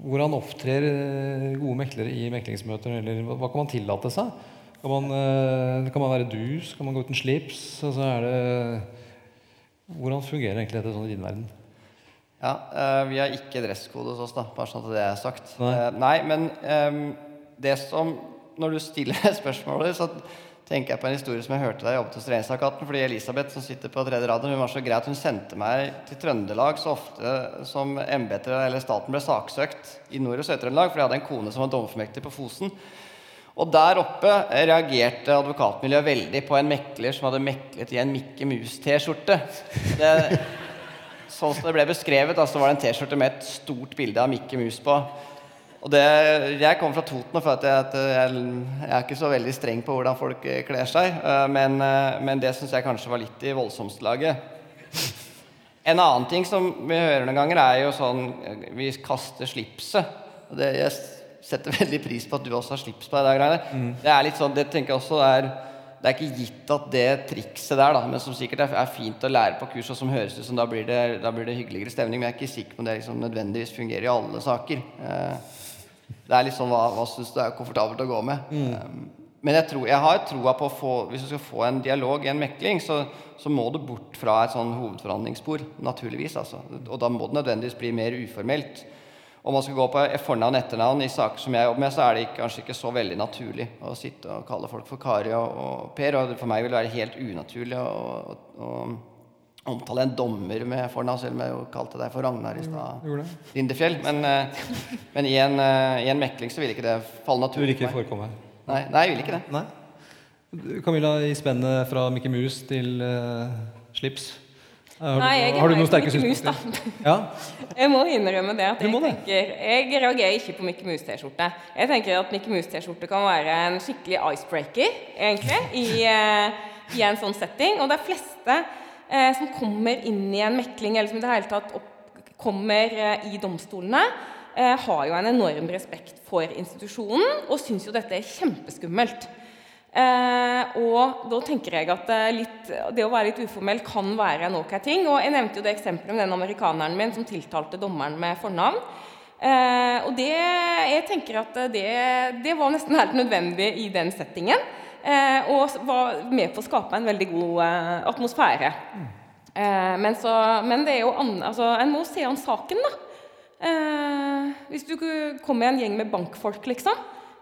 hvordan opptrer eh, gode meklere i meklingsmøter? Eller hva kan man tillate seg? Kan man, eh, kan man være dus? Kan man gå uten slips? Altså er det, hvordan fungerer egentlig dette sånn i din verden? Ja, eh, Vi har ikke dresskode hos oss, da, bare sånn at det er sagt. Nei, uh, nei men um, det som Når du stiller spørsmålet, så tenker jeg på en historie som jeg hørte da jeg jobbet hos Regjeringsadvokaten. Fordi Elisabeth, som sitter på tredje rad, hun var så grei at hun sendte meg til Trøndelag så ofte som embetet eller staten ble saksøkt i Nord- og Sør-Trøndelag, fordi jeg hadde en kone som var dommerformektig på Fosen. Og der oppe reagerte advokatmiljøet veldig på en mekler som hadde meklet i en Mikke Mus-T-skjorte. Sånn som det ble beskrevet, så var det en T-skjorte med et stort bilde av Mikke Mus på. Og det, jeg kommer fra Toten, og føler at jeg, jeg, jeg, er ikke så veldig streng på hvordan folk eh, kler seg. Eh, men, eh, men det syns jeg kanskje var litt i voldsomslaget. En annen ting som vi hører noen ganger, er jo sånn Vi kaster slipset. Det, jeg setter veldig pris på at du også har slips på deg. Mm. Det er litt sånn, det tenker jeg også er det er ikke gitt at det trikset der, da, men som sikkert er, er fint å lære på kurs, og som høres ut som da blir det, da blir det hyggeligere stemning, men jeg er ikke sikker på om det liksom nødvendigvis fungerer i alle saker. Eh, det er litt sånn hva, hva syns du er komfortabelt å gå med. Mm. Um, men jeg, tror, jeg har troa på å få Hvis du skal få en dialog, en mekling, så, så må du bort fra et sånn hovedforhandlingsspor. Naturligvis, altså. Og da må det nødvendigvis bli mer uformelt. Om man skal gå på fornavn og etternavn i saker som jeg jobber med, så er det kanskje ikke så veldig naturlig å sitte og kalle folk for Kari og, og Per. Og for meg vil det være helt unaturlig å omtale en dommer med fornavn, selv om jeg jo kalte deg for Ragnar i stad. Lindefjell. Men, eh, men i, en, eh, i, en, mekling så vil ikke det falle naturlig. Du vil ikke forekomme? Nei, nei, jeg vil ikke det. Nei. Camilla, i spennet fra Mikke Mus til uh, slips har, Nei, jeg har du noen sterke synspunkter? Ja? Jeg må innrømme det at jeg, tenker, jeg reagerer ikke på Mikke Mus-T-skjorte. Jeg tenker at Mikke Mus-T-skjorte kan være en skikkelig icebreaker egentlig, i, uh, i en sånn setting. Og de fleste eh, som kommer inn i en mekling, eller som i det hele tatt opp, kommer eh, i domstolene, eh, har jo en enorm respekt for institusjonen og syns jo dette er kjempeskummelt. Eh, og da tenker jeg at eh, litt, det å være litt uformell kan være en ok ting. Og jeg nevnte jo det eksempelet med den amerikaneren min som tiltalte dommeren med fornavn. Eh, og det, jeg tenker at det, det var nesten helt nødvendig i den settingen. Eh, og var med på å skape en veldig god eh, atmosfære. Eh, men, så, men, det er jo an, altså, en må se an saken, da. hvis du kommer i en gjeng med bankfolk, liksom,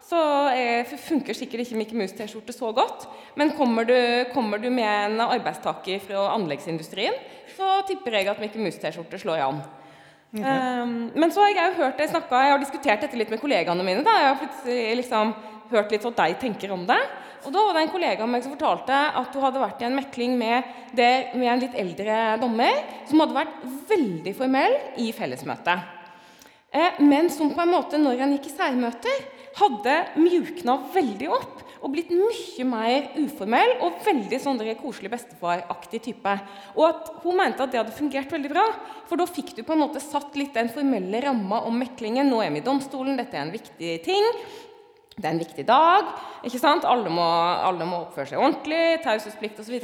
så er, funker sikkert ikke Mikke Mus-T-skjorte så godt. Men kommer du, kommer du, med en arbeidstaker fra anleggsindustrien, så tipper jeg at Mikke Mus-T-skjorte slår an. Okay. Um, men så har jeg jo hørt jeg, snakket, jeg har diskutert dette litt med kollegaene mine. Da. Jeg har plutselig liksom hørt litt hva de tenker om det. Og Da var det en kollega av meg som fortalte at hun hadde vært i en mekling med, det, med en litt eldre dommer som hadde vært veldig formell i fellesmøtet. Eh, men som på en måte, når han gikk i særmøter, hadde mjukna veldig opp og blitt mye mer uformell og veldig sånn koselig bestefaraktig type. Og at Hun mente at det hadde fungert veldig bra. For da fikk du på en måte satt litt den formelle ramma om meklingen. Nå er vi i domstolen, dette er en viktig ting det er en viktig dag. ikke sant? Alle må, alle må oppføre seg ordentlig, taushetsplikt osv.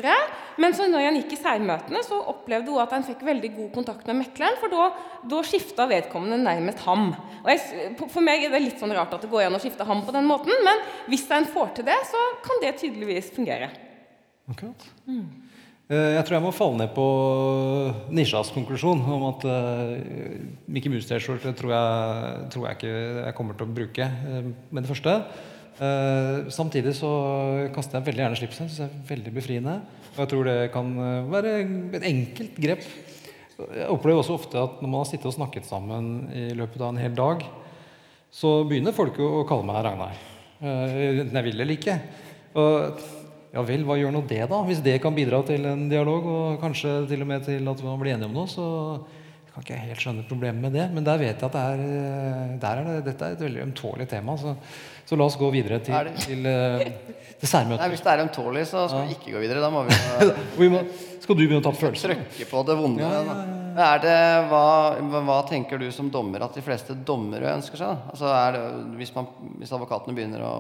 Men så når han gikk i særmøtene, så opplevde hun at han fikk veldig god kontakt med mekleren, for da, da skifta vedkommende nærmest ham. Og jeg, for meg er det litt sånn rart at det går an å skifte ham på den måten, men hvis en får til det, så kan det tydeligvis fungere. Akkurat. Eh, Jeg tror jeg må falle ned på Nisjas konklusjon om at uh, Mickey Mouse-T-skjorte tror, tror jeg ikke jeg kommer til å bruke eh, med det første. Eh, samtidig så kaster jeg veldig gjerne slipset. Syns jeg er veldig befriende. Og jeg tror det kan eh, være et enkelt grep. Jeg opplever også ofte at når man har sittet og snakket sammen i løpet av en hel dag, så begynner folk å kalle meg Ragnar. Eh, Enten jeg vil eller ikke. Og ja vel, hva gjør nå det, da? Hvis det kan bidra til en dialog, og kanskje til og med til at man blir enige om noe, så kan ikke jeg helt skjønne problemet med det. Men der vet jeg at det er, eh, er det, dette er et veldig ømtålig tema. Så, så la oss gå videre til, det? til, eh, til Nei, hvis det er ømtålig, så skal vi ikke gå videre. Da må vi Vi må, skal du begynne å ta opp følelser? trykke på det vonde. Ja, ja, det, hva, hva- tenker du som dommer at de fleste dommere ønsker seg? Altså det, hvis, man, hvis advokatene begynner å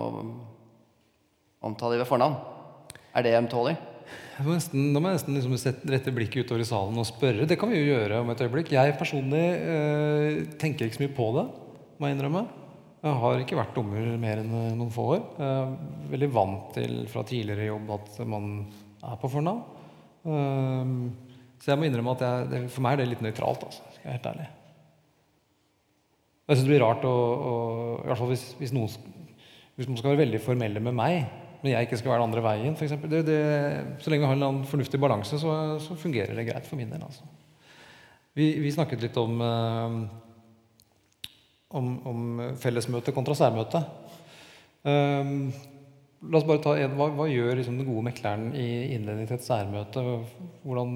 omtale dem ved fornavn, er det ømtålig? Da må jeg nesten liksom rette blikket utover i salen og spørre. Det kan vi jo gjøre om et øyeblikk. Jeg personlig eh, tenker ikke så mye på det, må jeg innrømme. Jeg har ikke vært dommer mer enn eh, noen få år. Veldig vant til fra tidligere jobb at man er på fornavn. Eh, så jeg må innrømme at jeg, for meg er det litt nøytralt, altså, skal jeg være helt ærlig. Jeg syns det blir rart å, å I hvert fall hvis, hvis noen Hvis man skal være veldig formelle med meg, men jeg ikke skal være den andre veien, f.eks. Det, så lenge vi har en fornuftig balanse, så, så fungerer det greit for min del. Altså. Vi, vi snakket litt om, eh, om, om fellesmøte kontra særmøte. Eh, la oss bare ta en, hva, hva gjør liksom den gode mekleren i innledning til et særmøte? Hvordan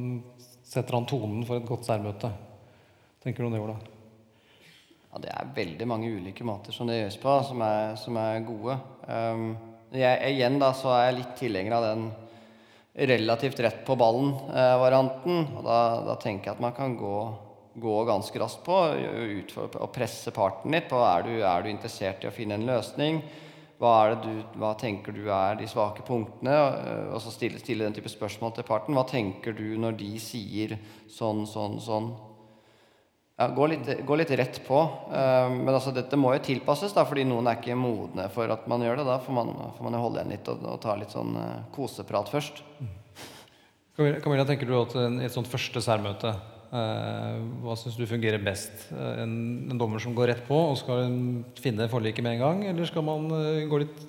setter han tonen for et godt særmøte? Tenker du om det, Ola? Ja, det er veldig mange ulike måter som det gjøres på, som er, som er gode. Um, jeg, igjen da, så er jeg litt tilhenger av den relativt rett på ballen-varianten. og da, da tenker jeg at man kan gå, gå ganske raskt på og presse parten litt på er du, er du interessert i å finne en løsning. Hva, du, hva tenker du er de svake punktene? Og- Og så stille, stille den type spørsmål til parten. Hva tenker du når de sier sånn, sånn, sånn? Ja, gå litt, gå litt rett på. Eh, men altså, dette må jo tilpasses, da, fordi noen er ikke modne for at man gjør det. Da får man, får man jo holde igjen litt og, og ta litt sånn eh, koseprat først. Camilla, Camilla, tenker du at i et sånt første særmøte eh, Hva syns du fungerer best? En, en dommer som går rett på og skal finne forliket med en gang, eller skal man gå litt,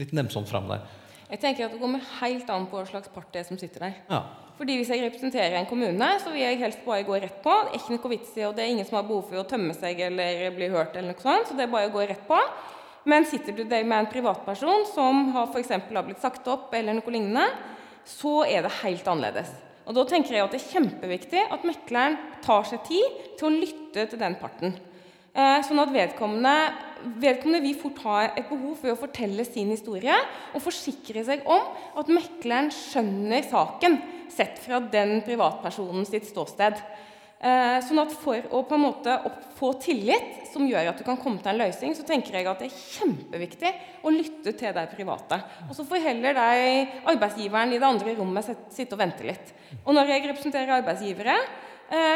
litt nemsomt fram der? Jeg tenker at Det kommer helt an på hva slags part det er som sitter der. Ja. Fordi Hvis jeg representerer en kommune, så vil jeg helst bare gå rett på. Det er ikke noe vits i, og det er ingen som har behov for å tømme seg eller bli hørt. eller noe sånt, så det er bare å gå rett på. Men sitter du der med en privatperson som har for eksempel har blitt sagt opp, eller noe lignende, så er det helt annerledes. Og Da tenker jeg at det er kjempeviktig at mekleren tar seg tid til å lytte til den parten. Eh, sånn at vedkommende, vedkommende vil fort ha et behov for å fortelle sin historie og forsikre seg om at mekleren skjønner saken sett fra den privatpersonen sitt ståsted. Eh, sånn at For å på en måte få tillit som gjør at du kan komme til en løsning, så tenker jeg at det er kjempeviktig å lytte til de private. Og Så får heller de arbeidsgiveren i det andre rommet sit- sitte og vente litt. Og Når jeg representerer arbeidsgivere,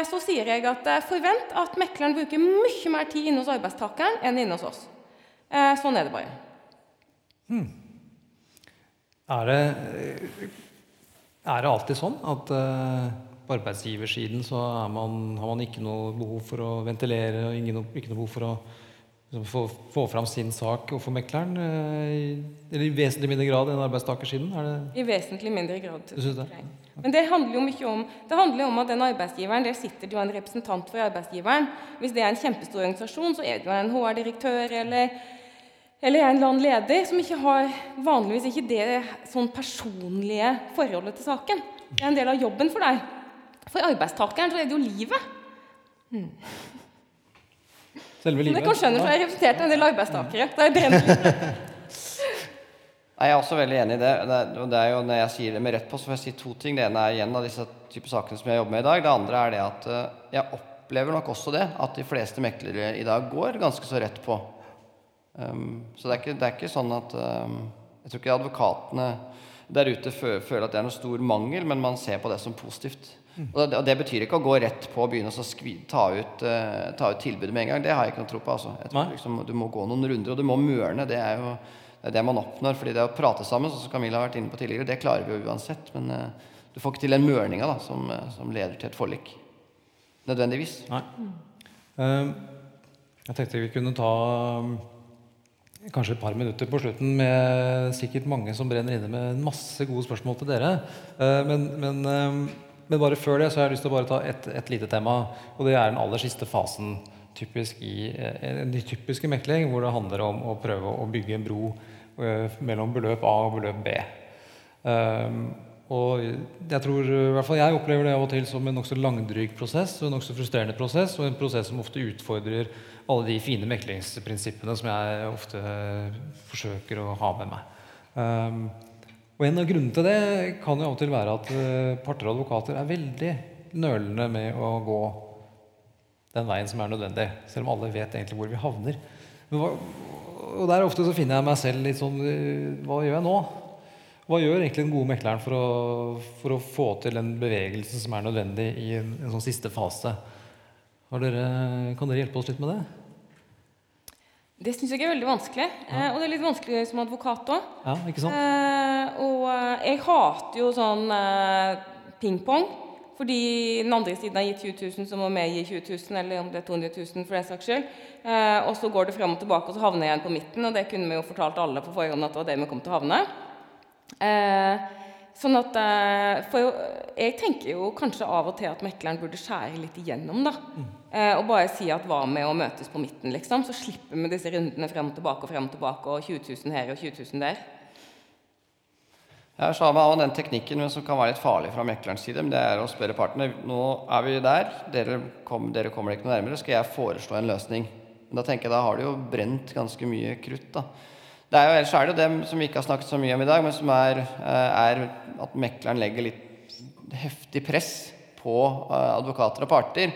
så sier jeg at eh, forvent at mekleren bruker mye mer tid inne hos arbeidstakeren enn inne hos oss. Eh, Sånn er det bare. Er det, er det alltid sånn at eh, på arbeidsgiversiden så man, har man ikke noe behov for å ventilere og ikke noe behov for å få, få fram sin sak overfor mekleren? eh, i- eller i vesentlig mindre grad enn arbeidstakersiden? Er det, I vesentlig mindre grad. Du synes det? Men det handler jo mye om det handler om at den arbeidsgiveren, der sitter det jo en representant for arbeidsgiveren. Hvis det er en kjempestor organisasjon, så er det jo en HR-direktør eller, eller en eller annen leder som ikke har vanligvis ikke det sånn personlige forholdet til saken. Det er en del av jobben for deg. For arbeidstakeren så er det jo livet. Selve Men livet? jeg kan skjønne, for jeg representerte en del arbeidstakere. Da jeg brenner. Jeg er også veldig enig i det. er, det er jo, når jeg sier det med rett på, så får jeg si to ting. Det ene er igjen av disse type sakene som jeg jobber med i dag. Det andre er det at eh, jeg opplever nok også det, at de fleste meklere i dag går ganske så rett på. Um, så det er, ikke, det er ikke sånn at um, Jeg tror ikke advokatene der ute føler at det er noe stor mangel, men man ser på det som positivt. Og det, og det betyr ikke å gå rett på og begynne å skvi, ta, ut, uh, ta ut tilbudet med en gang. Det har jeg ikke noe tro på. Altså. Jeg tror liksom, du må gå noen runder, og du må mørne. Det er jo det er det man oppnår. fordi det å prate sammen, sånn som Camilla har vært inne på tidligere, det klarer vi jo uansett. Men uh, du får ikke til den mørninga da, som, eh, som leder til et forlik. Nødvendigvis. Nei. Eh, jeg tenkte vi kunne ta um, kanskje et par minutter på slutten med sikkert mange som brenner inne med masse gode spørsmål til dere. Eh, men, men, eh, men bare før det så har jeg lyst til å bare ta et, et lite tema. Og det er den aller siste fasen typisk i eh, de typiske mekling, hvor det handler om å prøve å bygge en bro eh, mellom beløp A og beløp B. Um, og jeg tror, i hvert fall jeg opplever det av og til som en nokså langdryg prosess og en nokså frustrerende prosess, og en prosess som ofte utfordrer alle de fine meklingsprinsippene som jeg ofte forsøker å ha med meg. Um, og En av grunnene til det kan jo av og til være at uh, parter og advokater er veldig nølende med å gå den veien som er nødvendig, selv om alle vet egentlig hvor vi havner. Hva, og der ofte så finner jeg meg selv litt sånn Hva gjør jeg nå? Hva gjør egentlig den gode mekleren for å, for å få til den bevegelsen som er nødvendig i en, en sånn siste fase? Dere, kan dere hjelpe oss litt med det? Det syns jeg er veldig vanskelig. Eh, og det er litt vanskelig som advokat òg. Ja, ikke sant? Eh, og eh, jeg hater jo sånn eh, pingpong. Fordi den andre siden har gitt 20 000, så må vi gi 20 000, eller om det er 200 000 for den saks skyld. Eh, og så går det frem og tilbake, og så havner jeg igjen på midten. Og det kunne vi jo fortalt alle på forhånd at det var det vi kom til å havne. Eh, sånn at eh, For jeg tenker jo kanskje av og til at mekleren burde skjære litt igjennom, da. Eh, og bare si at hva med å møtes på midten, liksom? Så slipper vi disse rundene frem og tilbake og frem og tilbake, og 20 000 her og 20 000 der. Ja, så har med den teknikken som kan være litt farlig fra meklerens side. men Det er å spørre partene nå er vi der, dere, kom, dere kommer ikke noe nærmere, skal jeg foreslå en løsning. Men da tenker jeg, da har du jo brent ganske mye krutt. da. Det er jo, Ellers er det jo dem som vi ikke har snakket så mye om i dag, men som er, eh, er at mekleren legger litt heftig press på eh, advokater og parter.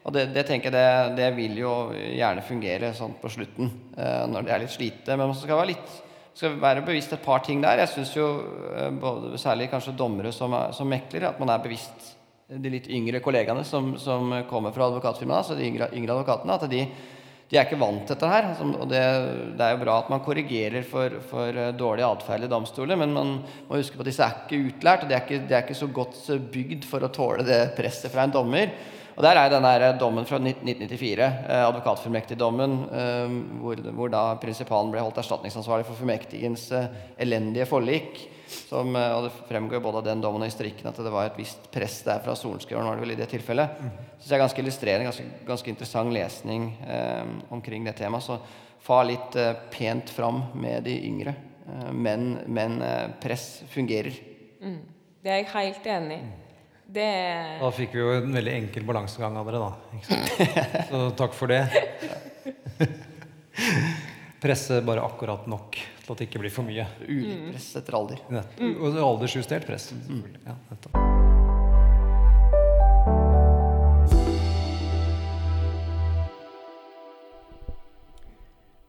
Og det, det tenker jeg det, det, vil jo gjerne fungere sånn på slutten, eh, når de er litt slite. Men man skal være litt skal være bevisst et par ting der. Jeg syns jo både, særlig kanskje dommere som, som mekler, at man er bevisst de litt yngre kollegaene som, som kommer fra advokatfirmaet, altså de yngre, yngre advokatene, at de de er ikke vant til dette her. Altså, og det, det, er jo bra at man korrigerer for, for eh, dårlig atferd i domstoler, men man må huske på at disse er ikke utlært, og de er ikke, de er ikke så godt bygd for å tåle det presset fra en dommer. Og Der er den der dommen fra 1994, eh, advokatfullmektigdommen, eh, hvor, hvor da prinsipalen ble holdt erstatningsansvarlig for fullmektigens eh, elendige forlik. Som, eh, og Det fremgår både av den dommen og historikken at det var et visst press der fra sorenskriveren. var det vel i det tilfellet. Mm. Så det er ganske illustrerende, ganske, ganske interessant lesning eh, omkring det temaet. Så fa litt eh, pent fram med de yngre. Eh, men, men eh, press fungerer. Mm. Det er jeg helt enig i. Det... Da fikk vi jo en veldig enkel balansegang av dere, da. Så takk for det. Presse bare akkurat nok at det ikke blir for mye. Ulikt press etter alder. Mm. Og aldersjustert press. Ja,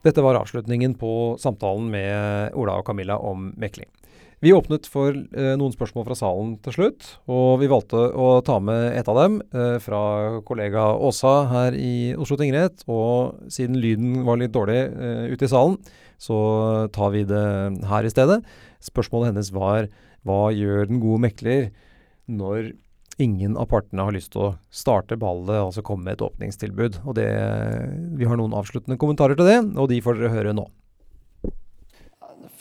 Dette var avslutningen på samtalen med Ola og Camilla om mekling. Vi åpnet for eh, noen spørsmål fra salen til slutt, og vi valgte å ta med et av dem eh, fra kollega Åsa her i Oslo tingrett. Og siden lyden var litt dårlig eh, ute i salen, så tar vi det her i stedet. Spørsmålet hennes var hva gjør den gode mekler når ingen av partene har lyst til å starte ballet, altså komme med et åpningstilbud. Og det, Vi har noen avsluttende kommentarer til det, og de får dere høre nå.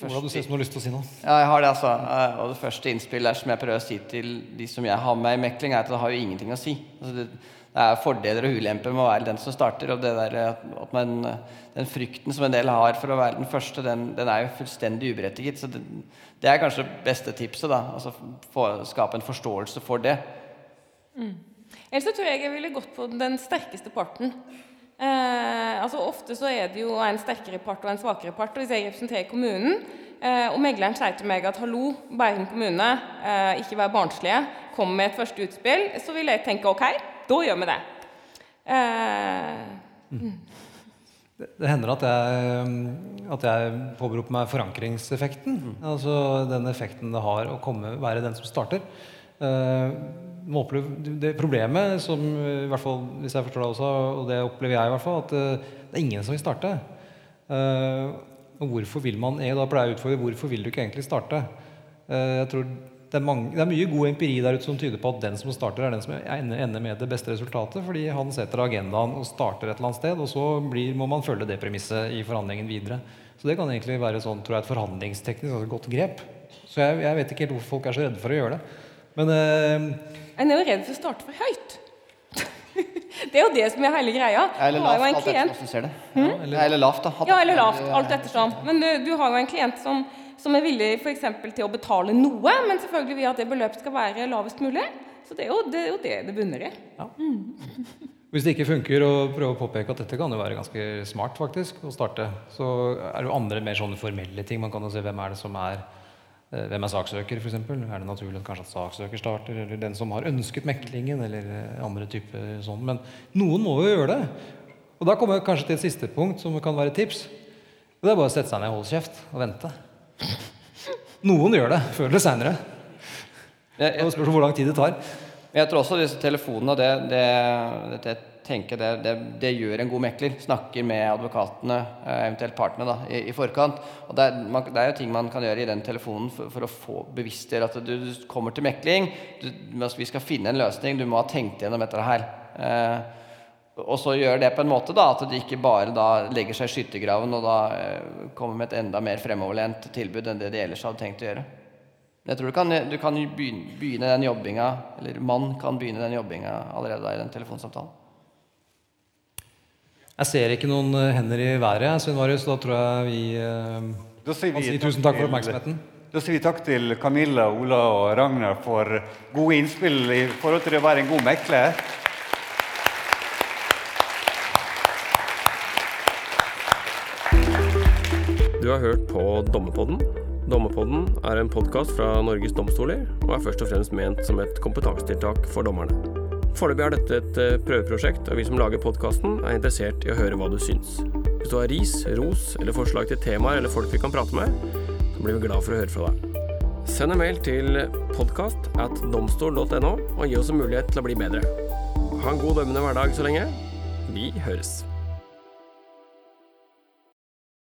Ola, du ser ut som du har lyst til å si noe. Ja, jeg har det, altså. Eh, og det første innspillet som jeg prøver å si til de som jeg har med i mekling, er at det har jo ingenting å si. Altså, det, det, er fordeler og ulemper med å være den som starter. Og det der, at man, den frykten som en del har for å være den første, den, den er jo fullstendig uberettiget. Så det, det, er kanskje beste tipset. da, altså for, Skape en forståelse for det. Mm. Ellers så tror jeg jeg ville gått på den sterkeste parten. Eh, altså Ofte så er det jo en sterkere part og en svakere part. og Hvis jeg representerer kommunen, eh, og megleren sier til meg at 'hallo, Bærum kommune, eh, ikke vær barnslige', kom med et første utspill, så vil jeg tenke 'ok, da gjør vi det'. Mm. Det, det hender at jeg, at jeg påberoper meg forankringseffekten. Mm. Altså den effekten det har å komme, være den som starter. Uh, det problemet, som i hvert fall, hvis jeg forstår det også, og det opplever jeg i hvert fall, at eh, det er ingen som vil starte. Uh, Og hvorfor vil man jeg da pleier jeg å utfordre hvorfor vil du ikke egentlig starte? Uh, jeg tror det er, mange, det er, mye god empiri der ute som tyder på at den som starter, er den som ender med det beste resultatet. Fordi han setter agendaen og starter et eller annet sted, og så blir, må man følge det premisset i forhandlingen videre. Så det kan egentlig være sånn, tror jeg, et forhandlingsteknisk altså et godt grep. Så jeg, jeg, vet ikke helt hvorfor folk er så redde for å gjøre det. Men eh, En er jo redd for å starte for høyt. det er jo det som er hele greia. Eller lavt, alt etter hvordan du ser det. Hmm? Ja, eller lavt, da. Ja, eller lavt, alt ettersom. Men du, du har jo en klient som som er villig for eksempel, til å betale noe, men selvfølgelig vil at det beløpet skal være lavest mulig. Så det er jo det er jo det, det bunner i. Ja. Mm. Hvis det ikke funker, å prøve å påpeke at dette kan jo være ganske smart faktisk, å starte, så er det jo andre mer sånne formelle ting. Man kan jo se hvem er det som er eh, hvem er saksøker, f.eks.? Er det naturlig at kanskje at saksøker starter, eller den som har ønsket meklingen, eller eh, andre typer sånn. Men noen må jo gjøre det. Og da kommer jeg kanskje til et siste punkt som kan være tips. Det er bare å sette seg ned, og holde kjeft og vente. Noen gjør det før eller seinere. Det spørs hvor lang tid det tar. Jeg tror også disse telefonene det, det, det, tenker det, det, det, gjør en god mekler. Snakker med advokatene, eh, eventuelt partene, da, i, i forkant. Og det er, man, det er, jo ting man kan gjøre i den telefonen for, for å få bevisstgjøre at du, du, kommer til mekling. Du, vi skal finne en løsning. Du må ha tenkt gjennom dette her. Eh, og så gjør det på en måte da, at de ikke bare da legger seg i skyttergraven og da eh, kommer med et enda mer fremoverlent tilbud enn det de ellers hadde tenkt å gjøre. Jeg tror du kan, du kan begynne, den jobbinga, eller man kan begynne den jobbinga allerede da i den telefonsamtalen. Jeg ser ikke noen eh, hender i været, Svein Marius. Da tror jeg vi, eh, da sier vi si tusen takk for oppmerksomheten. Da sier vi takk til Camilla, Ola og Ragnar for gode innspill i forhold til det å være en god mekler. Har hørt på Dommerpodden. Dommerpodden er en podkast fra Norges domstoler, og er først og fremst ment som et kompetansetiltak for dommerne. Foreløpig er dette et eh, prøveprosjekt, og vi som lager podkasten, er interessert i å høre hva du syns. Hvis du har ris, ros eller forslag til temaer eller folk vi kan prate med, så blir vi glad for å høre fra deg. Send en mail til podkast at domstol.no, og gi oss en mulighet til å bli bedre. Ha en god dømmende hverdag så lenge. Vi høres.